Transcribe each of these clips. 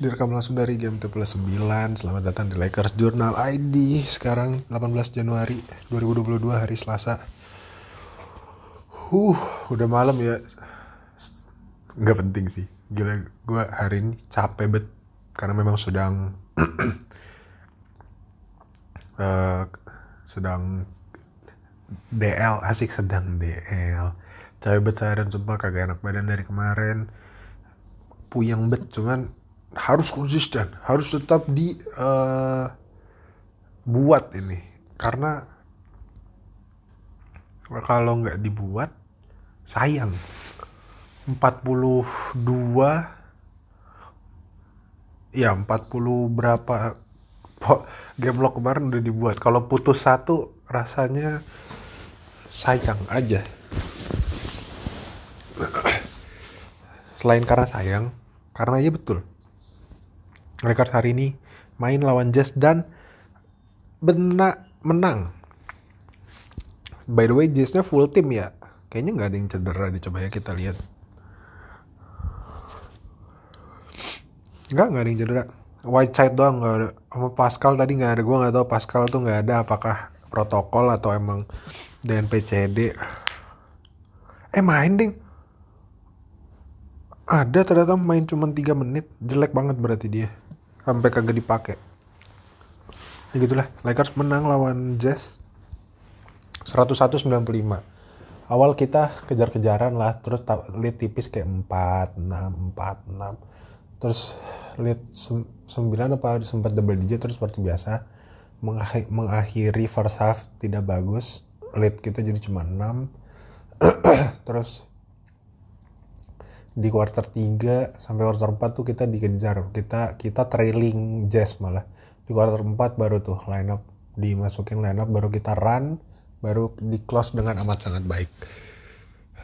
Direkam langsung dari game T plus 9 Selamat datang di Lakers Journal ID Sekarang 18 Januari 2022 hari Selasa. Huh, udah malam ya. Gak penting sih. Gila, gue hari ini capek bet Karena memang sedang uh, Sedang DL, asik sedang DL Capek bet seharian sumpah kagak enak badan dari kemarin. Puyeng bet, cuman harus konsisten harus tetap di uh, buat ini. Karena kalau nggak dibuat sayang. 42 ya 40 berapa game lock kemarin udah dibuat. Kalau putus satu rasanya sayang aja. Selain karena sayang karena ya betul Lakers hari ini main lawan Jazz dan benak menang. By the way, Jazznya full tim ya. Kayaknya nggak ada yang cedera deh. Coba ya kita lihat. Nggak, nggak ada yang cedera. White side doang nggak ada. Sama Pascal tadi nggak ada. Gue nggak tahu Pascal tuh nggak ada. Apakah protokol atau emang DNPCD. Eh main ding. Ada ternyata main cuma 3 menit. Jelek banget berarti dia sampai kagak dipakai. Ya gitulah Lakers menang lawan Jazz 101-95 awal kita kejar-kejaran lah terus lead tipis kayak 4 6 4 6 terus lead 9 apa sempat double digit terus seperti biasa mengakhiri first half tidak bagus. Lead kita jadi cuma 6 terus di quarter 3 sampai quarter 4 tuh kita dikejar. Kita kita trailing Jazz malah. Di quarter 4 baru tuh line up dimasukin line up baru kita run baru di close dengan amat sangat baik.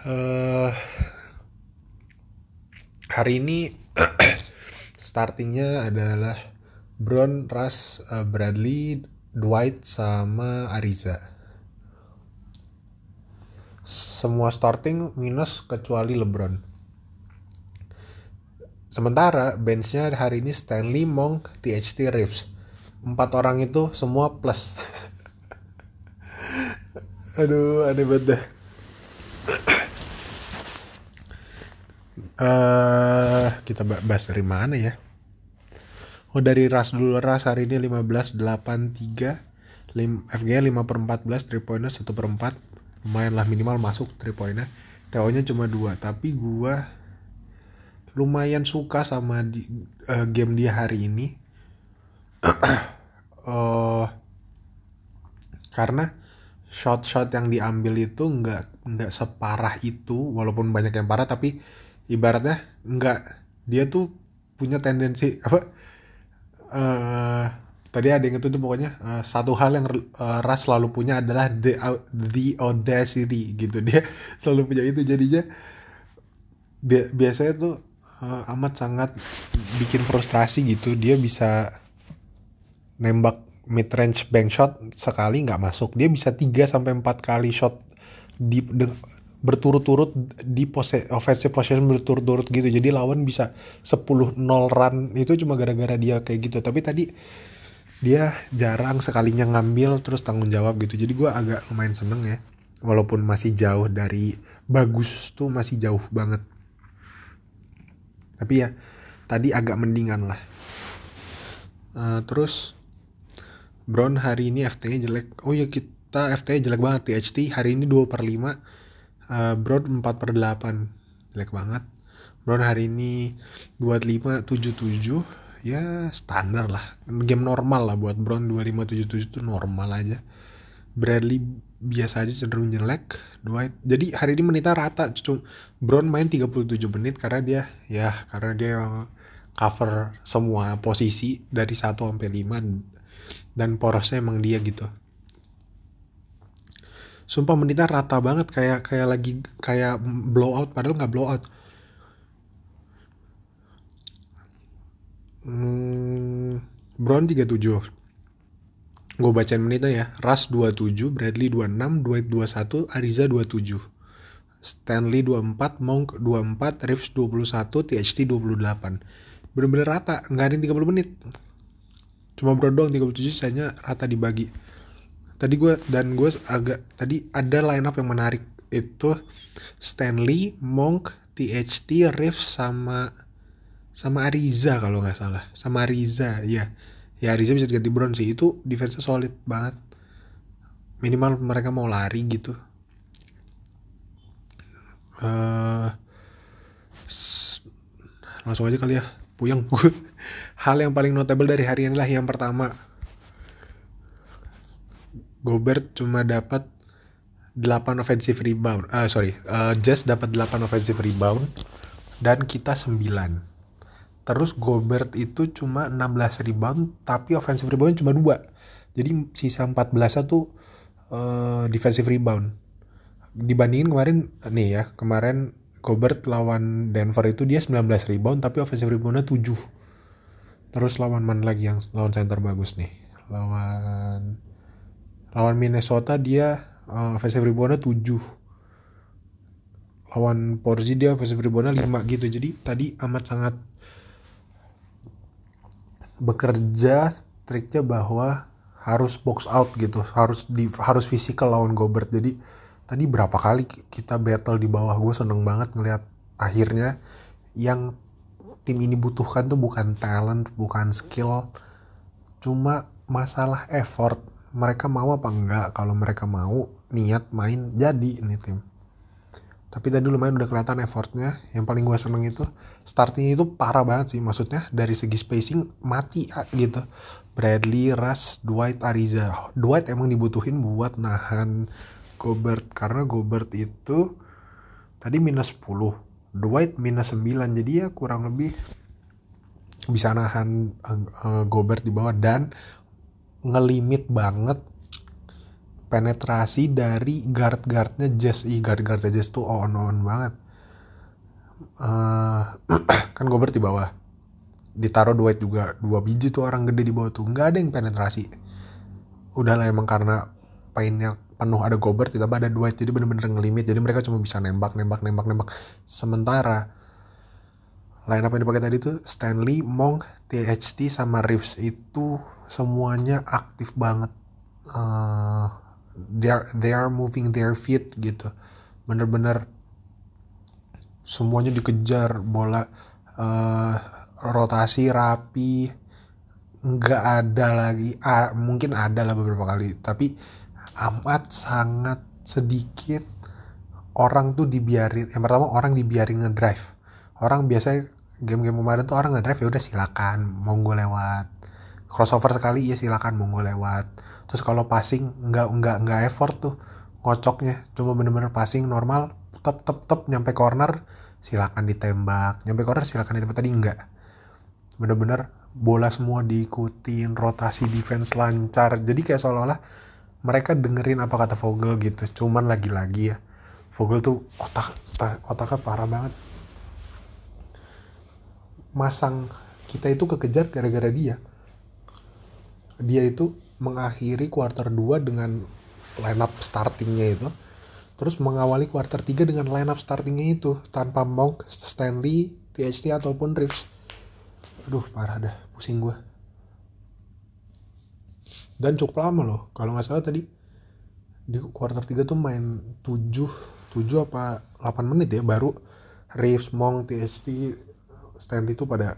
Uh, hari ini startingnya adalah Brown, Russ, uh, Bradley, Dwight sama Ariza. Semua starting minus kecuali LeBron Sementara benchnya hari ini Stanley, Monk, THT, Reeves. Empat orang itu semua plus. Aduh, aneh banget dah. uh, kita bahas dari mana ya? Oh dari Ras dulu Ras hari ini 15 8 3 FG 5 per 14 3 pointer 1 per 4 lumayan lah minimal masuk 3 pointer TO nya cuma 2 tapi gua lumayan suka sama di, uh, game dia hari ini. Uh, karena shot-shot yang diambil itu nggak nggak separah itu walaupun banyak yang parah tapi ibaratnya nggak dia tuh punya tendensi apa uh, tadi ada yang itu tuh pokoknya uh, satu hal yang uh, Ras selalu punya adalah the the audacity gitu. Dia selalu punya itu jadinya. Bi biasanya tuh uh, amat sangat bikin frustrasi gitu. Dia bisa nembak mid range bank shot sekali nggak masuk. Dia bisa 3 sampai empat kali shot di berturut-turut di pose, offensive possession berturut-turut gitu. Jadi lawan bisa 10-0 run. Itu cuma gara-gara dia kayak gitu. Tapi tadi dia jarang sekalinya ngambil terus tanggung jawab gitu. Jadi gue agak lumayan seneng ya. Walaupun masih jauh dari bagus tuh masih jauh banget tapi ya tadi agak mendingan lah. Uh, terus Brown hari ini FT jelek. Oh ya kita FT jelek banget THT hari ini 2 per 5 uh, Brown 4 per 8 jelek banget. Brown hari ini 25 77 ya standar lah. Game normal lah buat Brown 2577 itu normal aja. Bradley biasa aja cenderung jelek Dwight. Jadi hari ini menitnya rata cuma Brown main 37 menit karena dia ya karena dia cover semua posisi dari 1 sampai 5 dan porosnya emang dia gitu. Sumpah menitnya rata banget kayak kayak lagi kayak blowout padahal nggak blowout. Hmm, Brown 37 gue bacain menitnya ya. Ras 27 Bradley 26 Dwight 21 Ariza 27 Stanley 24 Monk 24 Reeves 21 THT 28 bener-bener rata nggak ada yang 30 menit. Cuma bro doang 37 sisanya rata dibagi. Tadi gue dan gue agak tadi ada line up yang menarik. Itu Stanley, Monk, THT, Riff sama sama Ariza kalau nggak salah. Sama Ariza ya ya Ariza bisa diganti Brown sih. Itu defense solid banget. Minimal mereka mau lari gitu. Uh, langsung aja kali ya. Puyeng. Hal yang paling notable dari hari ini lah yang pertama. Gobert cuma dapat 8 offensive rebound. Uh, sorry. Uh, Jazz dapat 8 offensive rebound. Dan kita 9 Terus Gobert itu cuma 16 rebound tapi offensive rebound cuma 2. Jadi sisa 14 tuh uh, defensive rebound. Dibandingin kemarin nih ya, kemarin Gobert lawan Denver itu dia 19 rebound tapi offensive reboundnya 7. Terus lawan mana lagi yang lawan center bagus nih? Lawan lawan Minnesota dia uh, offensive reboundnya 7 lawan Porzi dia offensive reboundnya 5 gitu jadi tadi amat sangat bekerja triknya bahwa harus box out gitu harus di harus fisikal lawan Gobert. Jadi tadi berapa kali kita battle di bawah gue seneng banget ngeliat akhirnya yang tim ini butuhkan tuh bukan talent bukan skill cuma masalah effort. Mereka mau apa enggak? Kalau mereka mau niat main jadi ini tim tapi tadi lumayan udah kelihatan effortnya. Yang paling gue seneng itu startingnya itu parah banget sih. Maksudnya dari segi spacing mati gitu. Bradley, Russ, Dwight, Ariza. Dwight emang dibutuhin buat nahan Gobert. Karena Gobert itu tadi minus 10 Dwight minus 9 jadi ya kurang lebih bisa nahan uh, Gobert di bawah. Dan ngelimit banget penetrasi dari guard-guardnya Jazz. I guard-guardnya Jazz tuh on-on banget. Uh, kan Gobert di bawah. Ditaruh Dwight juga dua biji tuh orang gede di bawah tuh. Nggak ada yang penetrasi. Udahlah emang karena painnya penuh ada Gobert tidak ada Dwight jadi bener-bener ngelimit. Jadi mereka cuma bisa nembak nembak nembak nembak. Sementara line up yang dipakai tadi tuh Stanley, Monk, THT sama Reeves. Itu semuanya aktif banget. Uh, they are they are moving their feet gitu. Bener-bener semuanya dikejar bola uh, rotasi rapi nggak ada lagi ah, mungkin ada lah beberapa kali tapi amat sangat sedikit orang tuh dibiarin yang pertama orang dibiarin ngedrive. Orang biasanya game-game kemarin tuh orang ngedrive ya udah silakan monggo lewat. Crossover sekali ya silakan monggo lewat terus kalau passing nggak nggak nggak effort tuh ngocoknya. Cuma bener-bener passing normal tep tep tep nyampe corner silakan ditembak. Nyampe corner silakan ditembak. Tadi enggak bener-bener bola semua diikutin rotasi defense lancar. Jadi kayak seolah-olah mereka dengerin apa kata Vogel gitu. Cuman lagi-lagi ya Vogel tuh otak otaknya parah banget. Masang kita itu kekejar gara-gara dia. Dia itu mengakhiri quarter 2 dengan line up startingnya itu. Terus mengawali quarter 3 dengan line up startingnya itu tanpa Monk, Stanley, THT ataupun Reeves. Aduh parah dah pusing gue dan cukup lama loh kalau nggak salah tadi di quarter 3 tuh main 7 7 apa 8 menit ya baru Reeves, Monk, THT, Stanley itu pada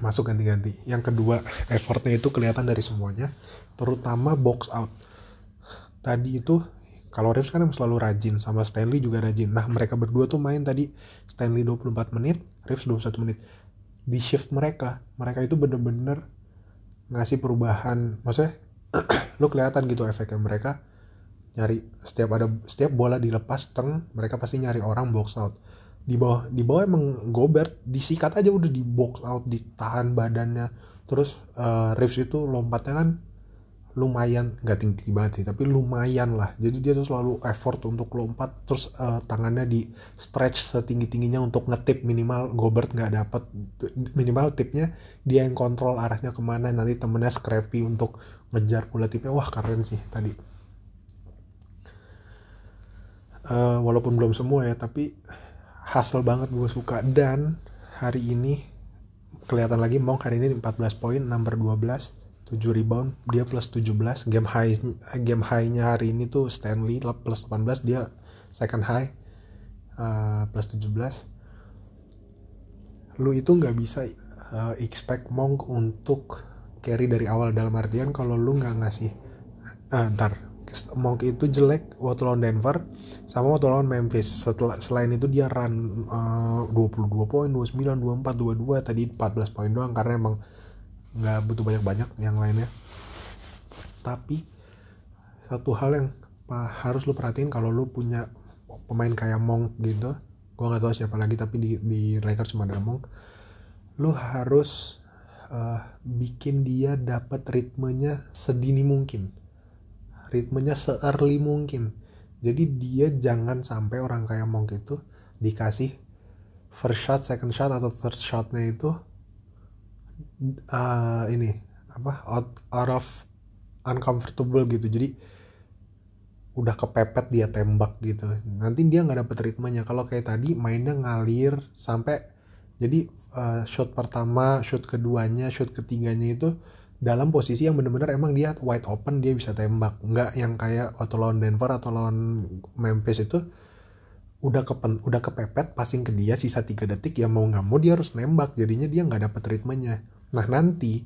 masuk ganti-ganti. Yang kedua, effortnya itu kelihatan dari semuanya, terutama box out. Tadi itu kalau Reeves kan selalu rajin sama Stanley juga rajin. Nah, mereka berdua tuh main tadi Stanley 24 menit, Reeves 21 menit. Di shift mereka, mereka itu bener-bener ngasih perubahan. Maksudnya lu kelihatan gitu efeknya mereka nyari setiap ada setiap bola dilepas teng mereka pasti nyari orang box out di bawah di bawah emang Gobert disikat aja udah di box out ditahan badannya. Terus uh, Reeves itu lompatnya kan lumayan nggak tinggi, tinggi banget sih tapi lumayan lah. Jadi dia tuh selalu effort untuk lompat terus uh, tangannya di stretch setinggi tingginya untuk ngetip. Minimal Gobert nggak dapet minimal tipnya dia yang kontrol arahnya ke mana nanti temennya scrappy untuk ngejar bola tipnya. Wah keren sih tadi. Uh, walaupun belum semua ya tapi hasil banget gue suka. Dan hari ini kelihatan lagi Monk hari ini 14 poin number 12 7 rebound dia plus 17 game high game high-nya hari ini tuh Stanley plus 18 dia second high uh, plus 17 lu itu nggak bisa uh, expect Monk untuk carry dari awal. Dalam artian kalau lu nggak ngasih uh, ntar Monk itu jelek waktu lawan Denver sama waktu lawan Memphis. Setelah selain itu dia run uh, 22 poin 29 24 22 tadi 14 poin doang karena emang nggak butuh banyak-banyak yang lainnya. Tapi satu hal yang harus lu perhatiin kalau lu punya pemain kayak Monk gitu gue nggak tahu siapa lagi tapi di, di Lakers cuma ada Monk lu harus uh, bikin dia dapat ritmenya sedini mungkin ritmenya se-early mungkin. Jadi dia jangan sampai orang kayak Monk itu dikasih first shot, second shot atau third shotnya itu uh, ini apa out, out of uncomfortable gitu. Jadi udah kepepet dia tembak gitu. Nanti dia nggak dapet ritmenya. Kalau kayak tadi mainnya ngalir sampai jadi uh, shot pertama shot keduanya shot ketiganya itu dalam posisi yang bener-bener emang dia wide open dia bisa tembak. Nggak yang kayak waktu lawan Denver atau lawan Memphis itu udah kepen, udah kepepet passing ke dia sisa tiga detik ya mau nggak mau dia harus nembak. Jadinya dia nggak dapet ritmenya. Nah nanti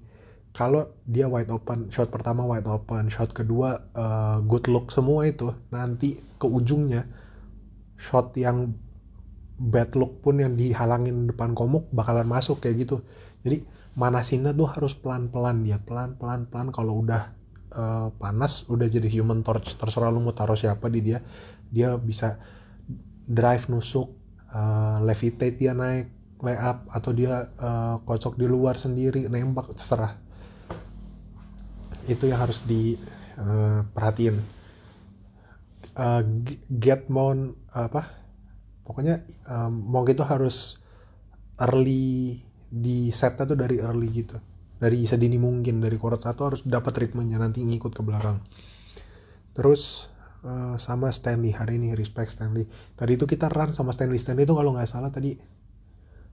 kalau dia wide open shot pertama wide open shot kedua uh, good look semua itu nanti ke ujungnya shot yang bad look pun yang dihalangin depan komuk bakalan masuk kayak gitu. Jadi manasinnya tuh harus pelan-pelan dia pelan-pelan pelan. Kalau udah uh, panas udah jadi human torch terserah lu mau taruh siapa di dia dia bisa drive nusuk uh, levitate dia naik layup atau dia uh, kocok di luar sendiri nembak terserah. Itu yang harus diperhatiin uh, uh, get mon apa? Pokoknya um, mau gitu harus early di setnya tuh dari early gitu. Dari sedini mungkin dari chord satu harus dapat ritmenya nanti ngikut ke belakang. Terus uh, sama Stanley hari ini respect Stanley. Tadi itu kita run sama Stanley. Stanley itu kalau nggak salah tadi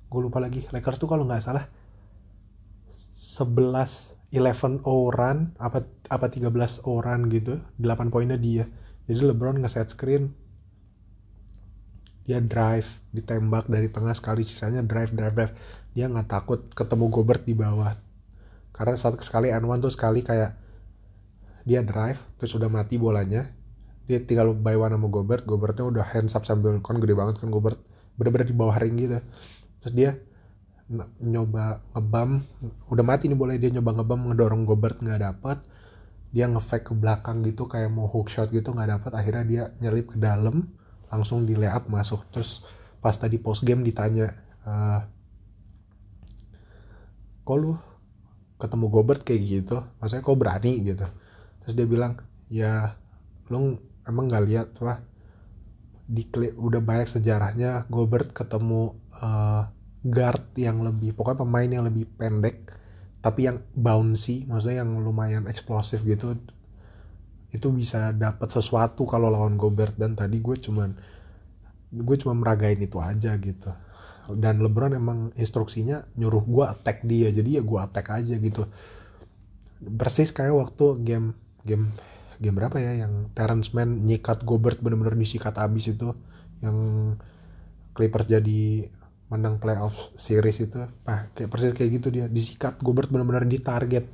gue lupa lagi. Lakers tuh kalau nggak salah 11 11 run apa apa 13 run gitu 8 poinnya dia. Jadi LeBron nge-set screen dia drive ditembak dari tengah sekali sisanya drive drive drive dia nggak takut ketemu Gobert di bawah. Karena satu sekali and one tuh sekali kayak dia drive terus udah mati bolanya. Dia tinggal by one sama Gobert Gobertnya udah hands up sambil kan gede banget kan Gobert. Bener-bener di bawah ring gitu. Terus dia nyoba ngebam udah mati nih boleh dia nyoba ngebam ngedorong Gobert nggak dapet. Dia ngefake ke belakang gitu kayak mau hook shot gitu nggak dapet. Akhirnya dia nyelip ke dalam langsung di layup masuk. Terus pas tadi post game ditanya uh, kok lu ketemu Gobert kayak gitu? Maksudnya kok berani gitu? Terus dia bilang ya lu emang nggak lihat wah di udah banyak sejarahnya Gobert ketemu uh, guard yang lebih pokoknya pemain yang lebih pendek tapi yang bouncy maksudnya yang lumayan eksplosif gitu itu bisa dapat sesuatu kalau lawan Gobert. Dan tadi gue cuman gue cuma meragain itu aja gitu dan LeBron emang instruksinya nyuruh gue attack dia jadi ya gue attack aja gitu. Persis kayak waktu game game game berapa ya yang Terrence Mann nyikat Gobert bener-bener disikat abis itu yang Clippers jadi menang playoff series itu. Nah kayak persis kayak gitu dia disikat Gobert bener-bener di target.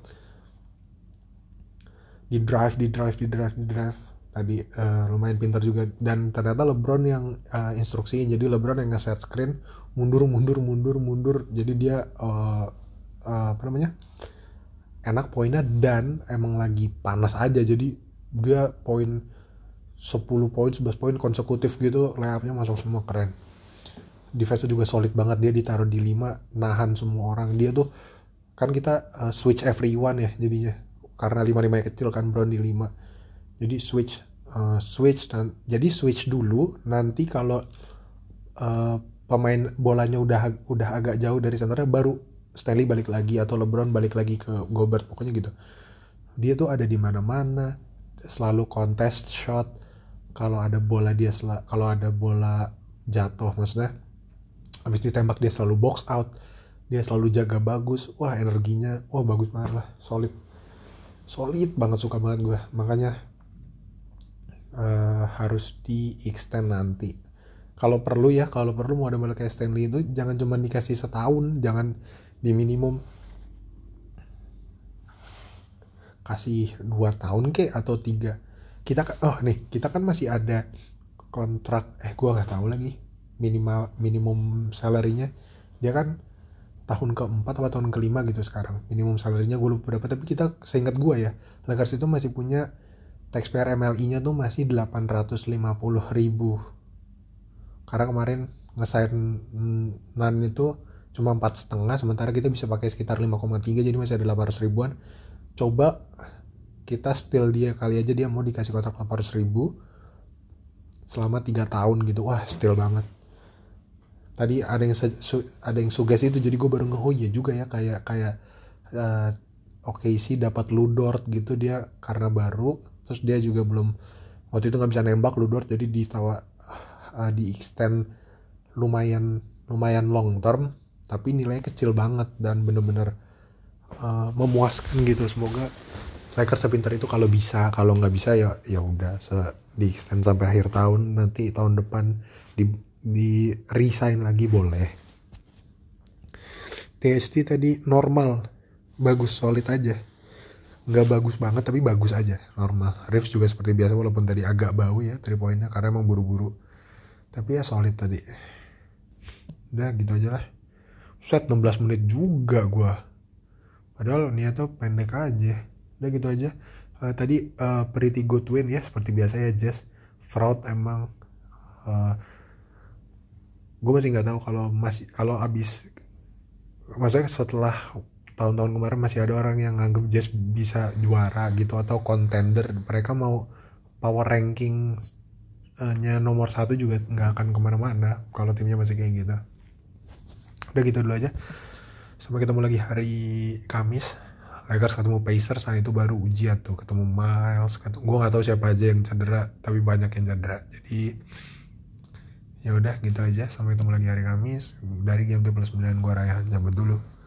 Di drive di drive di drive di drive tadi uh, lumayan pintar juga. Dan ternyata LeBron yang uh, instruksinya jadi LeBron yang nge-set screen mundur mundur mundur mundur. Jadi dia uh, uh, apa namanya enak poinnya dan emang lagi panas aja. Jadi dia poin 10 poin 11 poin konsekutif gitu layupnya masuk semua keren. Defense juga solid banget dia ditaruh di 5 nahan semua orang. Dia tuh kan kita uh, switch everyone ya jadinya. Karena lima lima kecil kan Brown di lima jadi switch uh, switch dan jadi switch dulu nanti kalau uh, pemain bolanya udah udah agak jauh dari senternya baru Stanley balik lagi atau LeBron balik lagi ke Gobert pokoknya gitu. Dia tuh ada di mana-mana selalu contest shot. Kalau ada bola dia kalau ada bola jatuh maksudnya habis ditembak dia selalu box out dia selalu jaga bagus. Wah energinya wah bagus banget lah solid. Solid banget suka banget gue makanya uh, harus di extend nanti. Kalau perlu ya kalau perlu mau ada kayak Stanley itu jangan cuma dikasih setahun jangan di minimum kasih dua tahun ke atau tiga. Kita oh nih kita kan masih ada kontrak eh gue nggak tahu lagi minimal minimum salarynya. Dia kan tahun keempat atau tahun kelima gitu sekarang minimum salary-nya gue lupa berapa tapi kita seingat gue ya Lakers itu masih punya taxpayer MLI-nya tuh masih 850 ribu. Karena kemarin ngesain nan itu cuma empat setengah sementara kita bisa pakai sekitar 5,3 jadi masih ada 800 ribuan. Coba kita still dia kali aja dia mau dikasih kontrak 800 ribu selama tiga tahun gitu. Wah still banget. Tadi ada yang ada yang sugesti itu jadi gue baru nge oh iya juga ya kayak kayak uh, oke okay sih dapat Ludort gitu dia karena baru terus dia juga belum waktu itu nggak bisa nembak Ludort jadi ditawa uh, di extend lumayan lumayan long term tapi nilainya kecil banget dan bener-bener uh, memuaskan gitu. Semoga Lakers sepintar itu kalau bisa kalau nggak bisa ya ya udah di extend sampai akhir tahun nanti tahun depan di di resign lagi boleh. TST tadi normal bagus solid aja nggak bagus banget tapi bagus aja normal. Reeves juga seperti biasa walaupun tadi agak bau ya three pointnya karena emang buru-buru. Tapi ya solid tadi. Udah gitu aja lah. Set 16 menit juga gua. Padahal niatnya pendek aja. Udah gitu aja. Uh, tadi uh, pretty good win ya seperti biasa ya Jess. Fraud emang uh, gue masih nggak tahu kalau masih kalau abis maksudnya setelah tahun-tahun kemarin masih ada orang yang nganggep Jazz bisa juara gitu atau contender. Mereka mau power ranking nya nomor satu juga nggak akan ke mana-mana kalau timnya masih kayak gitu. Udah gitu dulu aja. Sampai ketemu lagi hari Kamis. Lakers ketemu Pacers nah itu baru ujian tuh. Ketemu Miles ketemu gue nggak tahu siapa aja yang cedera tapi banyak yang cedera. Jadi ya udah gitu aja. Sampai ketemu lagi hari Kamis. Dari game plus 9 gue Rayhan cabut dulu